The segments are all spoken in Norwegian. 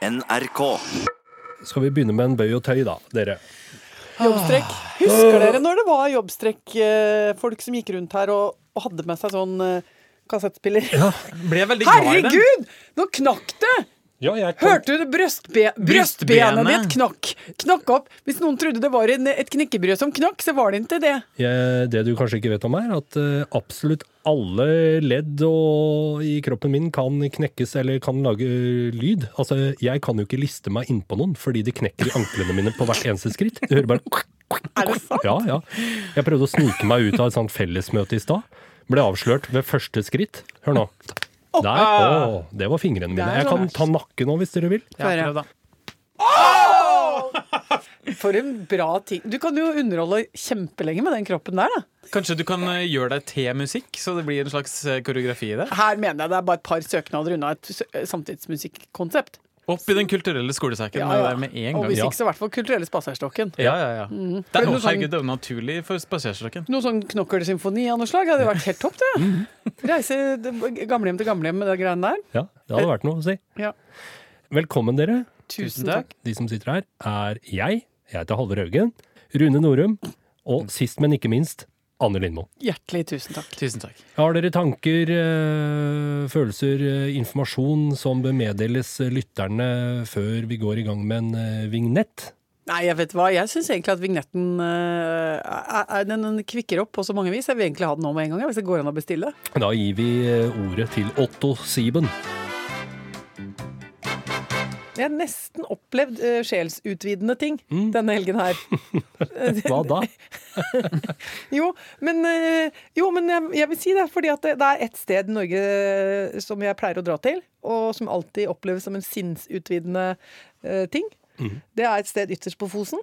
NRK. Skal vi begynne med en bøy og tøy, da, dere? Jobbstrekk. Husker dere når det var jobbstrekk, eh, folk som gikk rundt her og, og hadde med seg sånn kassettspiller? kassettspiller? Ble veldig glad i den. Herregud! Nå knakk det! Ja, jeg kan... Hørte du det? Brøstbe brøstbenet ditt knakk. Knakk opp. Hvis noen trodde det var en, et knekkebrød som knakk, så var det ikke det. Ja, det du kanskje ikke vet om, er at uh, absolutt alle ledd og, i kroppen min kan knekkes eller kan lage lyd. Altså, jeg kan jo ikke liste meg innpå noen, fordi de knekker i anklene mine på hvert eneste skritt. Du hører bare Er det sant? Ja, ja. Jeg prøvde å snike meg ut av et sånt fellesmøte i stad. Ble avslørt ved første skritt. Hør nå. Der. Å, det var fingrene mine. Jeg kan sånn. ta nakke nå, hvis dere vil. Ja. prøv da. For en bra ting. Du kan jo underholde kjempelenge med den kroppen der, da. Kanskje du kan eh, gjøre deg til musikk, så det blir en slags eh, koreografi i det? Her mener jeg det er bare et par søknader unna et s- samtidsmusikkonsept. Opp i den kulturelle skolesekken Ja, ja. med en Og hvis Ja. ikke, så i hvert fall Kulturelle spaserstokken. Ja, ja, ja. Mm. Det er, noe jo, sånn- herregud, det er naturlig for spaserstokken. Noe sånn knokkelsymfoni av noe slag hadde vært helt topp, det. Reise d- gamlehjem til gamlehjem med de greiene der. Ja, det hadde vært noe å si. Ja. Velkommen, dere. Tusen takk. De som sitter her, er jeg. Jeg heter Halvor Haugen. Rune Norum. Og sist, men ikke minst, Anne Lindmo. Hjertelig tusen takk. Tusen takk. Har dere tanker, eh, følelser, eh, informasjon som bør meddeles eh, lytterne før vi går i gang med en vignett? Nei, jeg vet hva. Jeg syns egentlig at vignetten uh, den, den kvikker opp på så mange vis. Jeg vil egentlig ha den nå med en gang, hvis det går an å bestille. Da gir vi ordet til Otto Sieben. Jeg har nesten opplevd uh, sjelsutvidende ting denne helgen her. Hva da? Jo, men, uh, jo, men jeg, jeg vil si det, fordi det, det er ett sted i Norge eh, som jeg pleier å dra til, og som alltid oppleves som en sinnsutvidende uh, ting. Det er et sted ytterst på Fosen.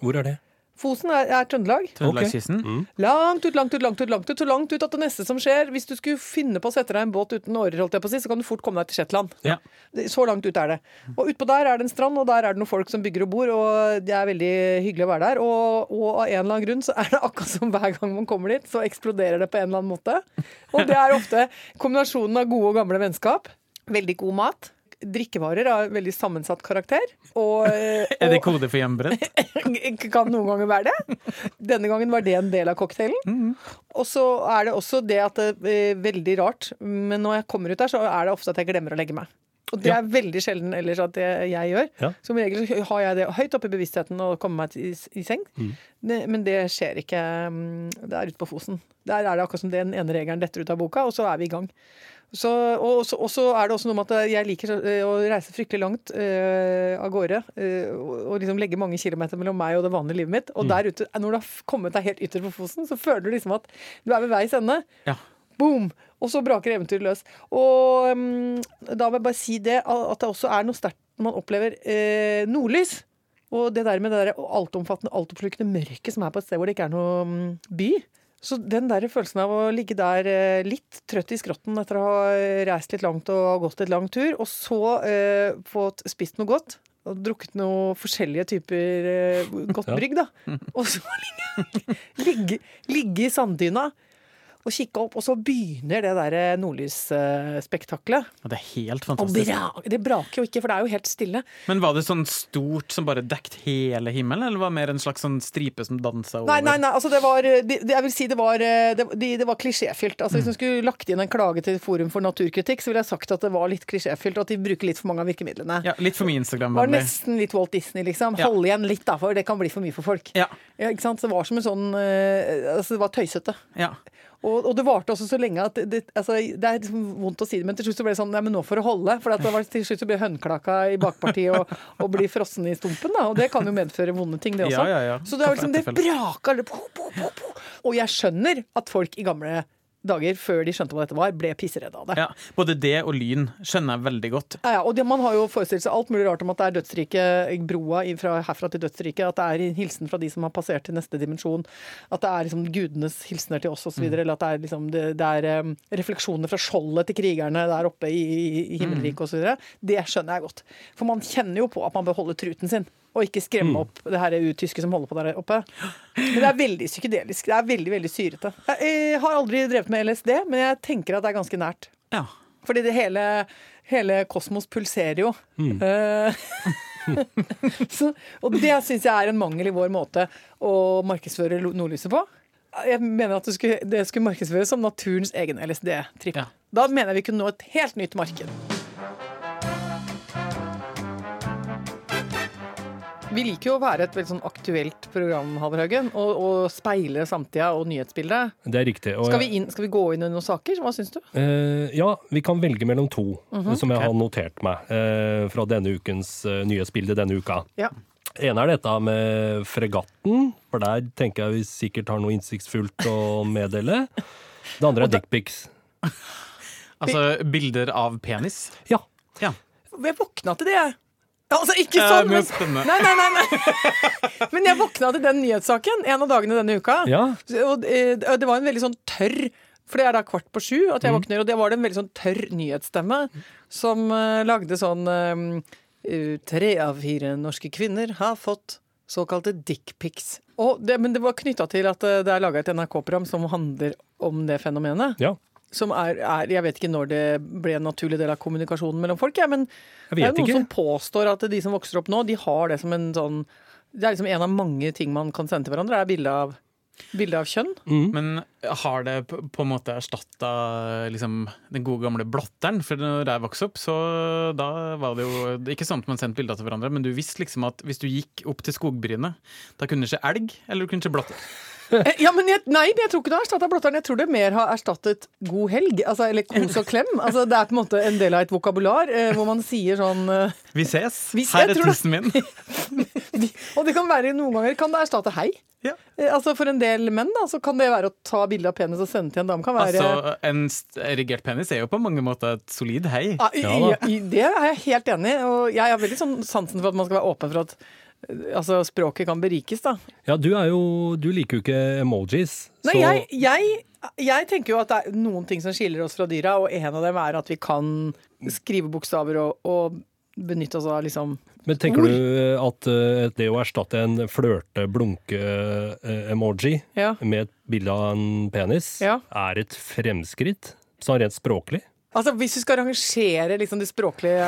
Hvor er det? Fosen er, er Trøndelag. Trøndelagskysten. Langt ut, langt ut, langt ut, langt ut, så langt ut at det neste som skjer Hvis du skulle finne på å sette deg en båt uten årer, holdt jeg på å si, så kan du fort komme deg til Shetland. Ja. Så langt ut er det. Og utpå der er det en strand, og der er det noen folk som bygger og bor, og det er veldig hyggelig å være der. Og, og av en eller annen grunn så er det akkurat som hver gang man kommer dit, så eksploderer det på en eller annen måte. Og det er ofte kombinasjonen av gode og gamle vennskap, veldig god mat, drikkevarer av veldig sammensatt karakter, og, og, Er det kode for hjemmebrent? kan noen ganger være det. Denne gangen var det en del av cocktailen. Og så er det også det at det er veldig rart, men når jeg kommer ut der, så er det ofte at jeg glemmer å legge meg. Og det Ja. er veldig sjelden ellers at det jeg gjør. Ja. Som regel har jeg det høyt oppe i bevisstheten å komme meg i, i seng. Det, men det skjer ikke mm, Det er ute på Fosen. Der er det akkurat som den ene regelen detter ut av boka, og så er vi i gang. Så, og, så, og så er det også noe med at jeg liker eh, å reise fryktelig langt øh, av gårde. Øh, og, og liksom legge mange kilometer mellom meg og det vanlige livet mitt. Og der ute, når du har kommet deg helt ytterst på Fosen, så føler du liksom at du er ved veis ende. Ja. Boom! Og så braker eventyret løs. Og um, da vil jeg bare si det, at det også er noe sterkt man opplever eh, nordlys. Og det der med det der altomfattende, altoppslukende mørket som er på et sted hvor det ikke er noe mm, by. Så den der følelsen av å ligge der eh, litt trøtt i skrotten etter å ha eh, reist litt langt og gått et langt tur, og så eh, fått spist noe godt og drukket noe forskjellige typer eh, godt brygg, da. Og så ligge, ligge, ligge i sanddyna og kikke opp, og så begynner det der nordlysspektaklet. Og det er helt fantastisk. bra, det braker jo ikke, for det er jo helt stille. Men var det sånn stort som bare dekt hele himmelen, eller var det mer en slags sånn stripe som dansa over? Nei, nei, nei, altså det var det, det, Jeg vil si det var, det, det, var klisjéfylt. Altså, hvis du skulle lagt inn en klage til Forum for naturkritikk, så ville jeg sagt at det var litt klisjéfylt, og at de bruker litt for mange av virkemidlene. Ja, litt for mye Instagram. Det var nesten litt Walt Disney, liksom. Ja. Hold igjen litt, da, for det kan bli for mye for folk. Ja. Ja, ikke sant? Så det var som en sånn eh, Altså, det var tøysete. Ja. Og, og det varte også så lenge at det, altså, det er liksom vondt å si det, men til slutt så ble det sånn Nei, men nå får det holde. For at det var, til slutt så ble hønklaka i bakpartiet og, og blir frossen i stumpen. Da. Og det kan jo medføre vonde ting, det også. Ja, ja, ja. Så det er liksom det braka. Og jeg skjønner at folk i gamle dager, før de skjønte hva dette var, ble pisseredde av det. ja. Både det og lyn skjønner jeg veldig godt. Ja, ja, og det, Man har jo forestilt seg alt mulig rart om at det er dødsrike, broa fra, herfra til dødsriket. At det er en hilsen fra de som har passert til neste dimensjon. At det er liksom gudenes hilsener til oss osv. Mm. Eller at det er, liksom, det, det er um, refleksjoner fra skjoldet til krigerne der oppe i, i, himmelriket osv. Det skjønner jeg godt. For man kjenner jo på at man bør holde truten sin. Og ikke skremme Mm. opp det her tyske som holder på der oppe. Men det er veldig psykedelisk. Det er veldig, veldig syrete. Jeg, jeg har aldri drevet med LSD, men jeg tenker at det er ganske nært. Ja. Fordi det hele, Hele kosmos pulserer jo. Mm. Eh, så, og det syns jeg er en mangel i vår måte å markedsføre nordlyset på. Jeg mener at det skulle, det skulle markedsføres som naturens egen LSD-tripp. Ja. Da mener jeg vi kunne nå et helt nytt marked. Vi liker jo å være et veldig sånn aktuelt program, Haverhaugen, og, og speile samtida og nyhetsbildet. Det er riktig. Og, Skal vi, inn, skal vi gå inn i noen saker? Hva syns du? Eh, ja, vi kan velge mellom to, Mhm. som jeg har notert meg eh, fra denne ukens uh, nyhetsbilde denne uka. Ja. ene er dette med fregatten, for der tenker jeg vi sikkert har noe innsiktsfullt å meddele. Det andre er dickpics. Altså bilder av penis. Ja. Ja. Jeg våkna til det, jeg. Altså, ikke sånn, men. Nei, nei, nei, nei. Men jeg våkna til den nyhetssaken en av dagene denne uka. ja. Og eh, det var en veldig sånn tørr For det er da kvart på sju at jeg Mm. våkner, og det var det en veldig sånn tørr nyhetsstemme som eh, lagde sånn eh, Tre av fire norske kvinner har fått såkalte dickpics. Men det var knytta til at det er laga et NRK-program som handler om det fenomenet. ja. Som er, er Jeg vet ikke når det ble en naturlig del av kommunikasjonen mellom folk, ja, men Jeg det er noen ikke. som påstår at de som vokser opp nå, de har det som en sånn Det er liksom en av mange ting man kan sende til hverandre, er bilde av, bilde av kjønn. Men har det på en måte erstatta liksom, den gode gamle blotteren? For når jeg vokste opp, så da var det jo ikke sånn at man sendte bilder til hverandre, men du visste liksom at hvis du gikk opp til skogbrynet, da kunne du se elg, eller du kunne se blotter. Eh, Ja, men jeg, nei, jeg tror ikke det har erstatta blotteren. Jeg tror det mer har erstattet god helg. Altså, eller kos og klem. Altså, det er på en måte en del av et vokabular eh, hvor man sier sånn eh, Vi ses! Vi- Her er tissen min! Og det kan være noen ganger kan det erstatte hei. Ja. Eh, Altså For en del menn da, så kan det være å ta bilde av penis og sende til en dame. Kan være Altså, En erigert penis er jo på mange måter et solid hei. Ja, i, Ja i, i, det er jeg helt enig i. Og jeg har veldig sånn sansen for at man skal være åpen for at altså, språket kan berikes. da. ja, du er jo Du liker jo ikke emojis. Nei, så jeg, jeg, jeg tenker jo at det er noen ting som skiller oss fra dyra, og en av dem er at vi kan skrive bokstaver og, og benytte oss av liksom Men tenker ord. du at eh, det å erstatte en flørte-blunke-emoji Ja. med et bilde av en penis, Ja. er et fremskritt? Sånn rent språklig? Altså Hvis vi skal rangere liksom det språklige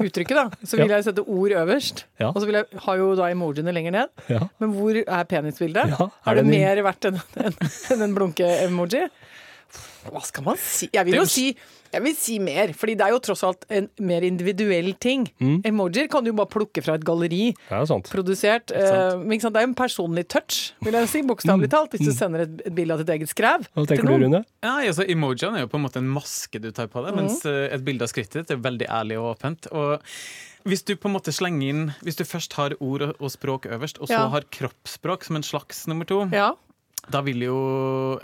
uttrykket, da, så vil Ja. jeg sette ord øverst. Ja. Og så vil jeg ha jo da emojiene lenger ned. Ja. Men hvor er penisbildet? Er er det det mer verdt enn en, en, en blunke-emoji? Hva skal man si? Jeg vil jo si jeg vil si mer, fordi det er jo tross alt en mer individuell ting. Mm. Emojier kan du jo bare plukke fra et galleri Det er sant. produsert. eh, men ikke sant? Det er en personlig touch, vil jeg si, bokstavelig talt, hvis du sender et, et bilde av ditt eget skrev. Hva tenker du. Rune? Ja, altså Emojiene er jo på en måte en maske du tar på deg, mens eh, et bilde av skrittet ditt er veldig ærlig og åpent. Og hvis du på en måte slenger inn Hvis du først har ord og- og språk øverst, og så Ja. har kroppsspråk som en slags nummer to, Ja. Da vil jo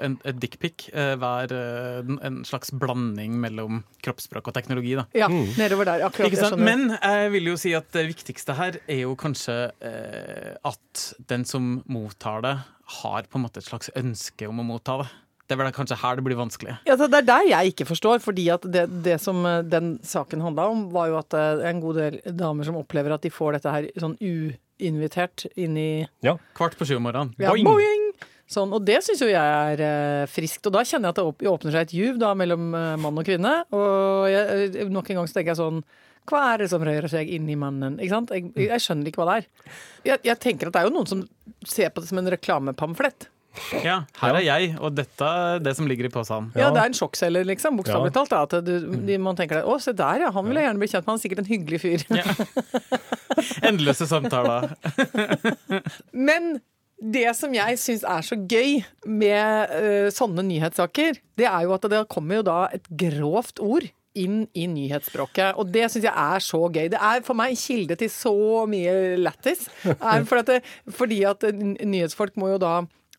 en, et dickpic eh, være en, en slags blanding mellom kroppsspråk og teknologi. da ja, nedover der. Akkurat. Ikke jeg. Men jeg vil jo si at det viktigste her er jo kanskje eh, at den som mottar det, har på en måte et slags ønske om å motta det. Det er vel kanskje her det blir vanskelig. Ja, det er der jeg ikke forstår, fordi at det, det som eh, den saken handla om, var jo at det er en god del damer som opplever at de får dette her sånn uinvitert inn i Ja. Kvart på sju om morgenen. ja, Boing! boing! Sånn, og det syns jo jeg er eh, friskt. Og da kjenner jeg at det opp, åpner seg et juv da mellom eh, mann og kvinne. Og jeg, eh, nok en gang så tenker jeg sånn Hva er det som rører seg inni mannen? Ikke sant? Jeg, jeg skjønner ikke hva det er. Jeg, jeg tenker at det er jo noen som ser på det som en reklamepamflett. Ja, her er jeg, og dette er det som ligger i posen. Ja, Ja. det er en sjokkselger, liksom. Bokstavelig Ja. talt. Da, at du, man tenker Å, se der, ja. Han vil jeg gjerne bli kjent med. Han er sikkert en hyggelig fyr. Endeløse samtaler. Men det som jeg syns er så gøy med uh, sånne nyhetssaker, det er jo at det kommer jo da et grovt ord inn i nyhetsspråket. Og det syns jeg er så gøy. Det er for meg en kilde til så mye lættis. For fordi at nyhetsfolk må jo da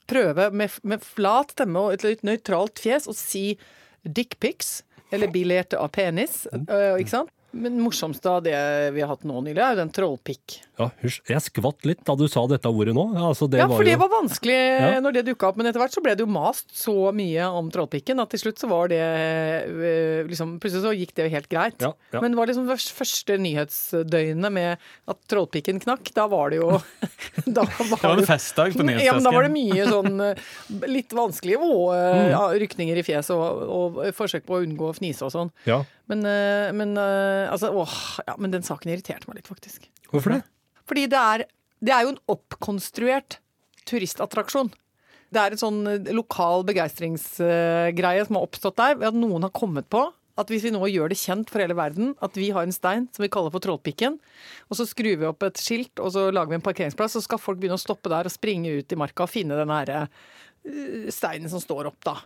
prøve med, med flat stemme og et nøytralt fjes å si dickpics, eller bilerte av penis, øh, ikke sant? Men morsomste av det vi har hatt nå nylig, er jo den trollpikk. Ja, hysj. Jeg skvatt litt da du sa dette ordet nå. Altså, det Ja, var for det var vanskelig Ja. når det dukka opp, men etter hvert så ble det jo mast så mye om trollpikken at til slutt så var det øh, liksom Plutselig så gikk det jo helt greit. Ja, ja. Men det var liksom første nyhetsdøgnet med at trollpikken knakk, da var det jo Da Det var en festdag på ja, men da var det mye sånn øh, litt vanskelig og Mm. øh, ja, rykninger i fjeset og, og forsøk på å unngå å fnise og sånn. Ja. Men, eh, men eh, altså, åh, ja, men den saken irriterte meg litt, faktisk. Hvorfor det? Fordi det er, det er jo en oppkonstruert turistattraksjon. Det er en sånn eh, lokal begeistringsgreie som har oppstått der, ved at noen har kommet på at hvis vi nå gjør det kjent for hele verden at vi har en stein som vi kaller for Trollpikken, og så skrur vi opp et skilt og så lager vi en parkeringsplass, så skal folk begynne å stoppe der og springe ut i marka og finne den her eh, steinen som står opp, da.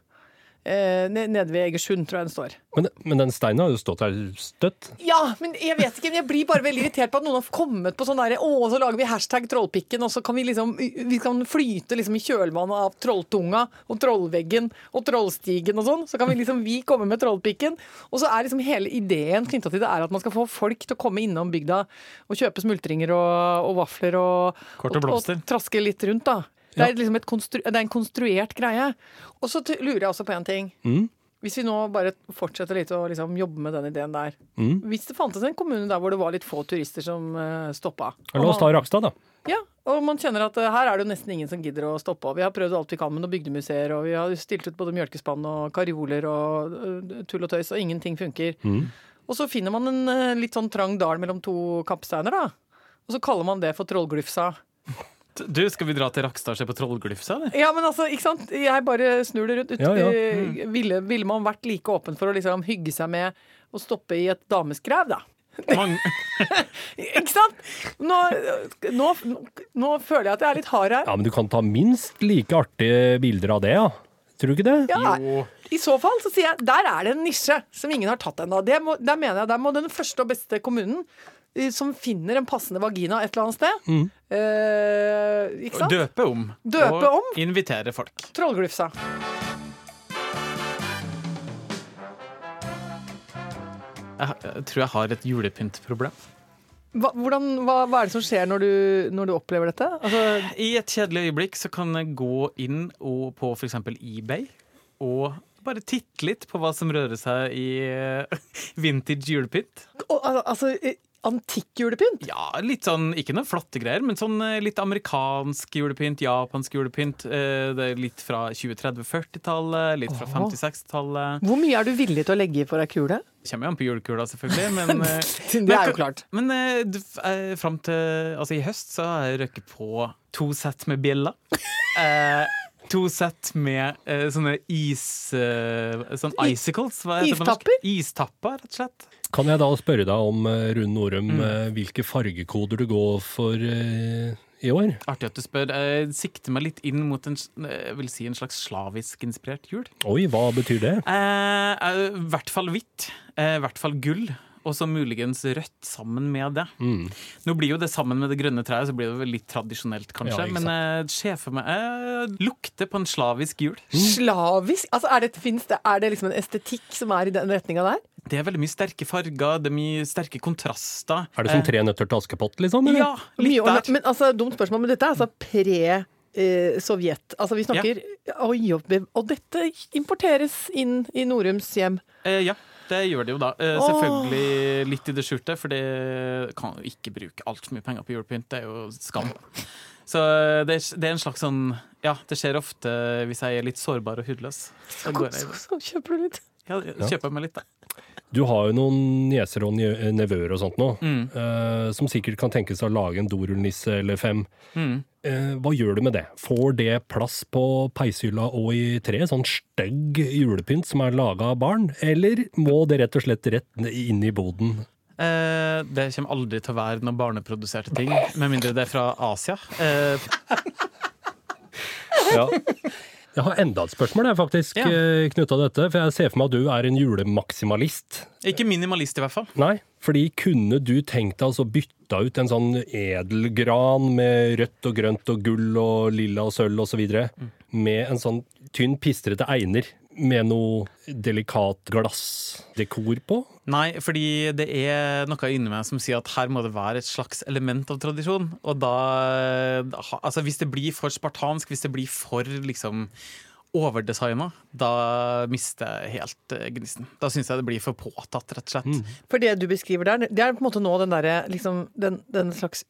Eh, Nede ved Egersund, tror jeg den står. Men, men den steinen har jo stått her støtt. Ja, men jeg vet ikke, men jeg blir bare veldig irritert på at noen har kommet på sånn derre Å, så lager vi hashtag trollpikken, og så kan vi liksom Vi kan flyte liksom i kjølvannet av trolltunga og trollveggen og trollstigen og sånn. Så kan vi liksom vi komme med trollpikken. Og så er liksom hele ideen knytta til det er at man skal få folk til å komme innom bygda og kjøpe smultringer og, og vafler og, Kort og blomster. og traske litt rundt, da. Det er, liksom et konstru, det er en konstruert greie. Og så lurer jeg også på en ting. Hvis vi nå bare fortsetter litt å liksom jobbe med den ideen der. Hvis det fantes en kommune der hvor det var litt få turister som uh, stoppa La oss ta Rakstad, da. ja, og man kjenner at uh, her er det jo nesten ingen som gidder å stoppe. Og vi har prøvd alt vi kan med noen bygdemuseer, og vi har stilt ut både mjølkespann og karioler og uh, tull og tøys, og ingenting funker. Og så finner man en uh, litt sånn trang dal mellom to kappsteiner, da. Og så kaller man det for Trollglufsa. Du, skal vi dra til Rakstad og se på Trollglufsa, eller? Ja, men altså, ikke sant? Jeg bare snur det rundt. Ut, Ja, ja. Mm. Ville, ville man vært like åpen for å liksom hygge seg med å stoppe i et dameskrev, da? Ikke sant? Nå, nå, nå føler jeg at jeg er litt hard her. Ja, men du kan ta minst like artige bilder av det, ja. Tror du ikke det? Ja, Jo. I så fall så sier jeg der er det en nisje som ingen har tatt ennå. Det Der mener jeg der må den første og beste kommunen eh, som finner en passende vagina et eller annet sted. Eh, ikke sant? Døpe om. Døpe og om. invitere folk. Trollglufsa. Jeg, jeg tror jeg har et julepyntproblem. Hva, hvordan, hva, hva er det som skjer når du, når du opplever dette? Altså, I et kjedelig øyeblikk så kan jeg gå inn og, på f.eks. eBay og bare titte litt på hva som rører seg i eh, vintage julepynt. og, altså eh, antikk julepynt? Ja, litt sånn, ikke noe flotte greier, men sånn eh, litt amerikansk julepynt, japansk julepynt. Eh, Det er litt fra 20-30-40-tallet, litt fra Åh. 50-60-tallet. Hvor mye er du villig til å legge i for ei kule? Kommer jo an på julekula, selvfølgelig, men eh, Det er jo klart. Men eh, fram til Altså, i høst så har jeg røkket på to sett med bjeller. Eh, to sett med eh, sånne is... Sånn icicles. Hva heter det på norsk? Istapper, rett og slett. Kan jeg da spørre deg om, eh, Rune Norum, mm. hvilke fargekoder du går for eh, i år? Artig at du spør. Jeg sikter meg litt inn mot en, jeg vil si en slags slavisk-inspirert jul. Oi, hva betyr det? Eh, eh, I hvert fall hvitt. eh, I hvert fall gull. Og så muligens rødt sammen med det. Mm. Nå blir jo det sammen med det grønne treet, så blir det vel litt tradisjonelt, kanskje. Ja, Men jeg ser for meg jeg lukter på en slavisk jul. Slavisk? Altså, er, det, finnes det, er det liksom en estetikk som er i den retninga der? Det er veldig mye sterke farger, det er mye sterke kontraster. Er det som Eh, Tre nøtter til Askepott, liksom? Eller? Ja, litt der. Men altså, dumt spørsmål, men dette er altså pre-Sovjet. altså vi snakker oi, oi, Og dette importeres inn i Norums hjem. Eh, ja, det gjør det jo da. Eh, selvfølgelig litt i det skjulte, for det kan jo ikke bruke altfor mye penger på julepynt. Det er jo skam. Så eh, det er, det er en slags sånn Ja, det skjer ofte hvis jeg er litt sårbar og hudløs. Så, så, Så, så kjøper du litt. Ja, kjøper meg litt, da. Du har jo noen nieser og nevøer og sånt nå, Mm. eh, som sikkert kan tenke seg å lage en dorullnisse eller fem. Mm. Eh, hva gjør du med det? Får det plass på peishylla og i treet? Sånn stygg julepynt som er laga av barn? Eller må det rett og slett rett inn i boden? Eh, det kommer aldri til å være noen barneproduserte ting, med mindre det er fra Asia. Eh, Ja. Jeg har enda et spørsmål jeg faktisk Ja. ja. knytta til dette. For jeg ser for meg at du er en julemaksimalist. ikke minimalist, i hvert fall. Nei, fordi kunne du tenkt deg altså bytte ut en sånn edelgran med rødt og grønt og gull og lilla og sølv osv. med en sånn tynn, pistrete einer med noe delikat glassdekor på? Nei, fordi det er noe inni meg som sier at her må det være et slags element av tradisjon. Og da Altså, hvis det blir for spartansk, hvis det blir for liksom overdesigna, da mister jeg helt eh, gnisten. Da syns jeg det blir for påtatt, rett og slett. For det du beskriver der, det er på en måte nå den derre liksom, den, den slags.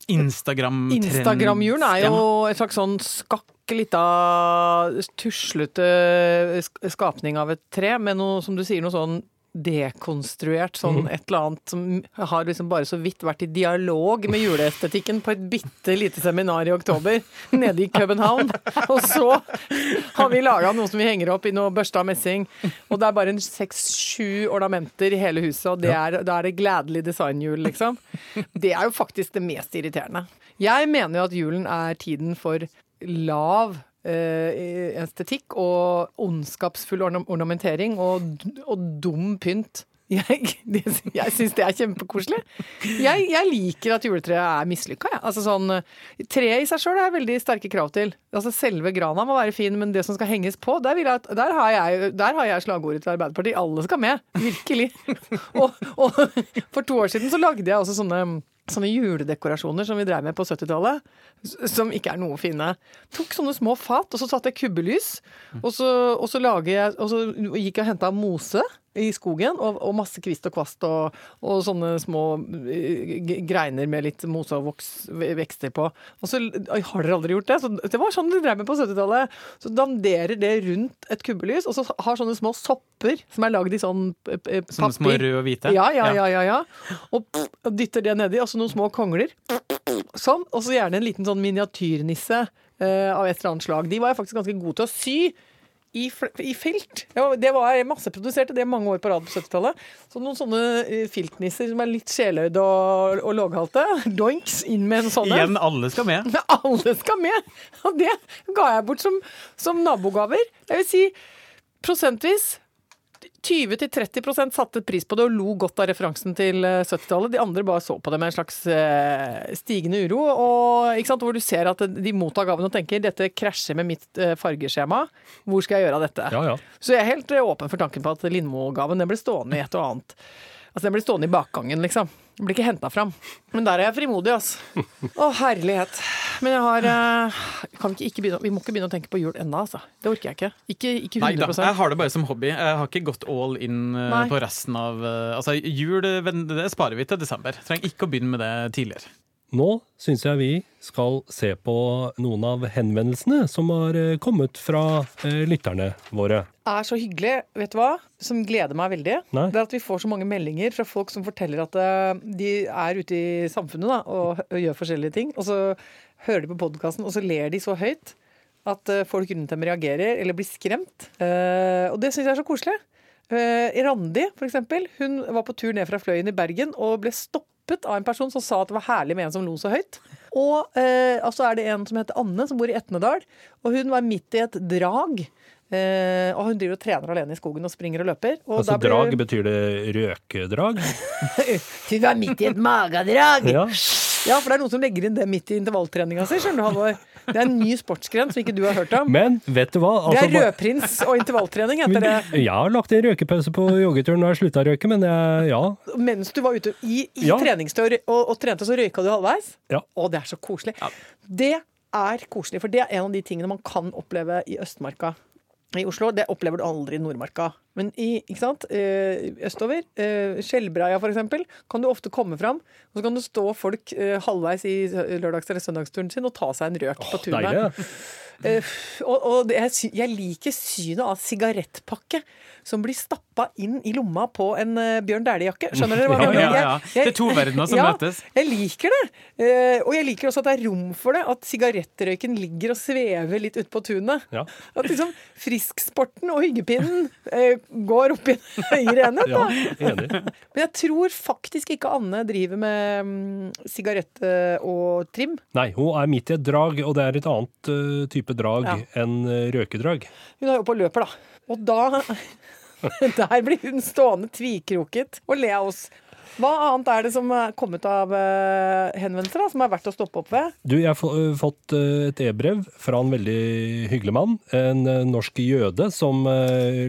Instagram-julen er jo en slags sånn skakk lita tuslete sk- skapning av et tre, med noe, som du sier, noe sånn dekonstruert sånn et eller annet som har liksom bare så vidt vært i dialog med juleestetikken på et bitte lite seminar i oktober nede i København. Og så har vi laga noe som vi henger opp i noe børsta messing, og det er bare en seks-sju ornamenter i hele huset, og det er, da er det gledelig designjul, liksom. Det er jo faktisk det mest irriterende. Jeg mener jo at julen er tiden for lav estetikk og ondskapsfull ornamentering og, og dum pynt. Jeg, det, jeg syns det er kjempekoselig. Jeg, jeg liker at juletreet er mislykka. Ja. Altså sånn, treet i seg sjøl er veldig sterke krav til. Altså Selve grana må være fin, men det som skal henges på, der, jeg, der, har, jeg, der har jeg slagordet til Arbeiderpartiet. Alle skal med. Virkelig. og, og for to år siden så lagde jeg også sånne Sånne juledekorasjoner som vi drev med på 70-tallet, som ikke er noe fine. Tok sånne små fat, og så satte jeg kubbelys. Og så, og så, jeg, og så gikk jeg og henta mose i skogen, og, og masse kvist og kvast og, og sånne små eh, greiner med litt mose og voks, vekster på. Og så Har dere aldri gjort det? Så det var sånn de drev med på 70-tallet. Så danderer det rundt et kubbelys, og så har sånne små sopper som er lagd i sånn papir. Sånne små røde og hvite. Ja, ja, ja, ja, ja. Og og dytter det nedi, og så noen små kongler. Sånn. Og så gjerne en liten sånn miniatyrnisse eh, av et eller annet slag. De var jeg faktisk ganske god til å sy. I, I felt. Ja, det var masseproduserte det er mange år på rad på 70-tallet. Så noen sånne eh, filtnisser som er litt sjeløyde og, og låghalte. Doinks inn med en sånn en. Igjen, alle skal med. Men alle skal med! Og det ga jeg bort som, som nabogaver. Jeg vil si prosentvis 20-30% satte pris på det og lo godt av referansen til eh, 70-tallet. De andre bare så på det med en slags eh, stigende uro. Og? Hvor du ser at de mottar gaven og tenker dette krasjer med mitt eh, fargeskjema. Hvor skal jeg gjøre av dette? Ja, ja. Så jeg er helt eh, åpen for tanken på at Lindmo-gaven ble stående i et og annet. Altså Den blir stående i bakgangen, liksom. Den blir ikke henta fram. Men der er jeg frimodig, altså. Å, herlighet. Men jeg har eh, kan vi, ikke, ikke begynne, vi må ikke begynne å tenke på jul ennå, altså. Det orker jeg ikke. Ikke, ikke Nei da, jeg har det bare som hobby. Jeg har ikke gått all in eh, Nei. på resten av eh, Altså, jul eh, ven- det sparer vi til desember. Trenger ikke å begynne med det tidligere. Nå syns jeg vi skal se på noen av henvendelsene som har eh, kommet fra eh, lytterne våre. Det er så hyggelig, vet du hva, som gleder meg veldig. Nei. Det er at vi får så mange meldinger fra folk som forteller at eh, de er ute i samfunnet da, og, gjør forskjellige ting. Og så hører de på podkasten, og så ler de så høyt at folk rundt dem reagerer eller blir skremt. Og det syns jeg er så koselig. Randi, for eksempel, hun var på tur ned fra Fløyen i Bergen og ble stoppet av en person som sa at det var herlig med en som lo så høyt. Og eh, altså er det en som heter Anne, som bor i Etnedal, og hun var midt i et drag. Eh, og hun driver og trener alene i skogen og springer og løper. Og Altså ble drag betyr det røkedrag? Hun var midt i et magedrag! Ja. Ja, for det er noen som legger inn det midt i intervalltreninga si, skjønner du, Halvor. Det er en ny sportsgren som ikke du har hørt om. Men vet du hva? Det Altså, er rødprins og intervalltrening, heter det. Jeg har lagt en røykepause på joggeturen når jeg slutta å røyke, men jeg, ja. Mens du var ute i, i Ja. treningstøy og, og, trente, så røyka du halvveis. Ja. Å, det er så koselig. Det er koselig, for det er en av de tingene man kan oppleve i Østmarka. I Oslo. Det opplever du aldri i Nordmarka. Men i, ikke sant? Eh, østover, eh, Skjellbreia eksempel, kan du ofte komme fram. Og så kan det stå folk eh, halvveis i lørdags- eller søndagsturen sin og ta seg en røk på tunet. Deilig. Uh, og og det, jeg, jeg liker synet av sigarettpakke som blir stappa inn i lomma på en uh, Bjørn Dæhlie-jakke. Skjønner dere hva jeg mener? ja, ja. Det er to verdener som ja, møtes. Jeg liker det. Uh, og jeg liker også at det er rom for det. At sigarettrøyken ligger og svever litt ute på tunet. Ja. At liksom frisksporten og hyggepinnen går opp i en høyere enhet. Ja, Da. enig. Men jeg tror faktisk ikke Anne driver med mm, sigarett eh, og trim. Nei, hun er midt i et drag, og det er et annet eh, type drag Ja. enn eh, røkedrag. Hun er jo på løper, da. Og da Der blir hun stående tvikroket og le av oss. Hva annet er det som er kommet av eh, henvendelser da, som er verdt å stoppe opp ved? Du, jeg har øh, fått øh, et e-brev fra en veldig hyggelig mann. En norsk jøde som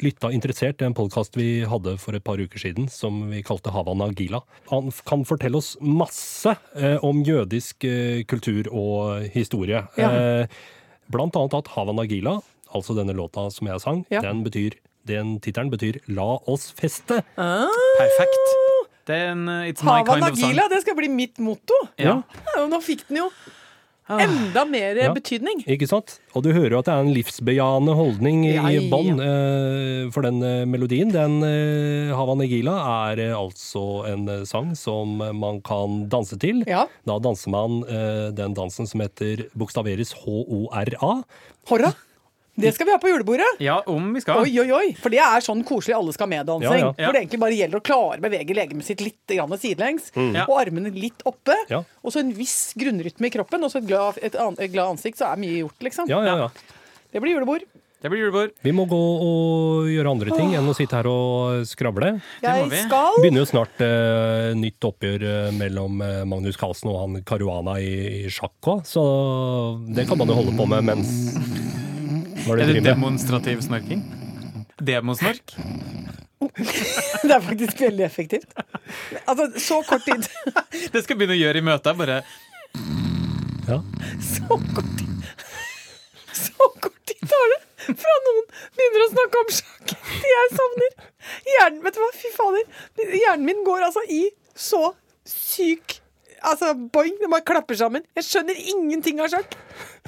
lytta interessert til en podkast vi hadde for et par uker siden, som vi kalte Havana Gila. Han kan fortelle oss masse om jødisk kultur og historie. Ja. Eh, Blant annet at Havana Gila, altså denne låta som jeg sang, Ja. den betyr den tittelen betyr 'La oss feste'. Perfekt. Det er en eh, It's my kind Havana of song. Gila, det skal bli mitt motto! Ja. Ja, nå fikk den jo enda mer Ja. betydning. Ikke sant? Og du hører jo at det er en livsbejaende holdning i Ja, ja. bånn eh, for den eh, melodien. Den eh, Hava Nagila er eh, altså en eh, sang som man kan danse til. Ja. Da danser man eh, den dansen som heter bokstaveres H-O-R-A. Horra. Det skal vi ha på julebordet. Ja, om vi skal. Oi, oi, oi. For det er sånn koselig alle skal med-dansing. Ja, ja. Hvor det egentlig bare gjelder å klare å bevege legemet sitt litt grann sidelengs. Mm. Og armene litt oppe. Ja. Og så en viss grunnrytme i kroppen, og så et glad, et, an- et glad ansikt, så er mye gjort, liksom. Ja, ja, ja. Det blir julebord. Det blir julebord. Vi må gå og gjøre andre ting enn å sitte her og skravle. Det må Jeg vi. skal Begynner jo snart eh, nytt oppgjør eh, mellom eh, Magnus Carlsen og han Caruana i, i sjakk òg, så det kan man jo holde på med mens er det Er det demonstrativ snorking? Demosnork? Det er faktisk veldig effektivt. Altså, så kort tid. Det skal jeg begynne å gjøre i møter. Bare Ja. Så kort tid. Så kort tid tar det fra noen begynner å snakke om sjakk til jeg sovner. Hjernen, vet du hva, fy fader. Hjernen min går altså i så syk Altså, boing, det bare klapper sammen. Jeg skjønner ingenting av sjakk.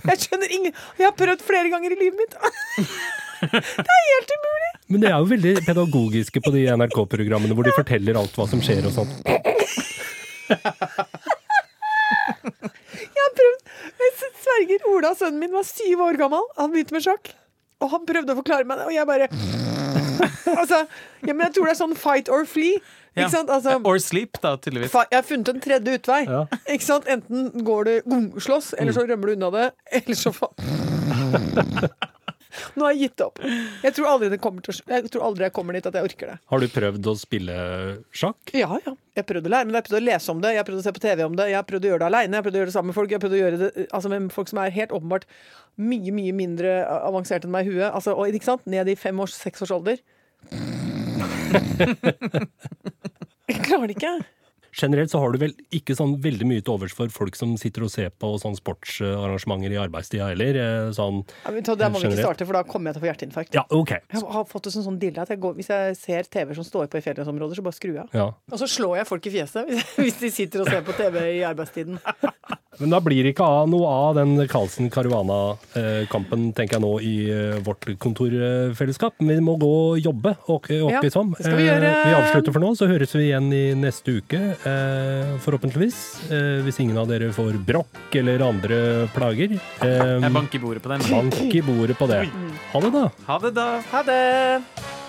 Jeg skjønner ingen Jeg har prøvd flere ganger i livet mitt. Det er helt umulig. Men de er jo veldig pedagogiske på de NRK-programmene hvor de forteller alt hva som skjer og sånt. Jeg har prøvd Jeg sverger, Ola, sønnen min, var syv år gammel. Han begynte med sjakk. Og han prøvde å forklare meg det, og jeg bare Altså, ja, men jeg tror det er sånn fight or flee. Ja. Sant? Altså, Or sleep, da, tydeligvis. jeg har funnet en tredje utvei. Ja. Ikke sant? Enten går du slåss, eller så rømmer du unna det, eller så fa... Nå har jeg gitt opp. Jeg tror aldri til Jeg tror aldri jeg kommer dit at jeg orker det. Har du prøvd å spille sjakk? Ja, ja. Jeg prøvde å lære, men jeg prøvde å lese om det, jeg prøvde å se på TV om det, jeg prøvde å gjøre det aleine, jeg prøvde å gjøre det sammen med folk. Jeg prøvde å gjøre det altså med folk som er helt åpenbart mye, mye mindre avanserte enn meg i huet. Altså, og, ikke sant? Ned i fem års, seks års alder. Jeg klarer det ikke. Generelt så har du vel ikke sånn veldig mye til overs for folk som sitter og ser på sånn sportsarrangementer i arbeidstida heller? eh, Sånn, Ja, men så Der må vi ikke starte, for da kommer jeg til å få hjerteinfarkt. ja, ok. Jeg har fått det som sånn dille at jeg går, hvis jeg ser TV som står på i fellesområder, så bare skrur jeg av. Ja. Og så slår jeg folk i fjeset hvis, de sitter og ser på TV i arbeidstiden. Men da blir det ikke noe av den Carlsen-Caruana-kampen, tenker jeg nå, i eh, vårt kontorfellesskap. Men vi må gå og jobbe, åkke Ja, åkke som. det skal vi gjøre. Eh, Vi avslutter for nå, så høres vi igjen i neste uke, eh, forhåpentligvis. Eh, Hvis ingen av dere får brokk eller andre plager. Eh, Jeg banker i bordet på den. Bank i bordet på det. Ha det, da. Ha det, da. Ha det!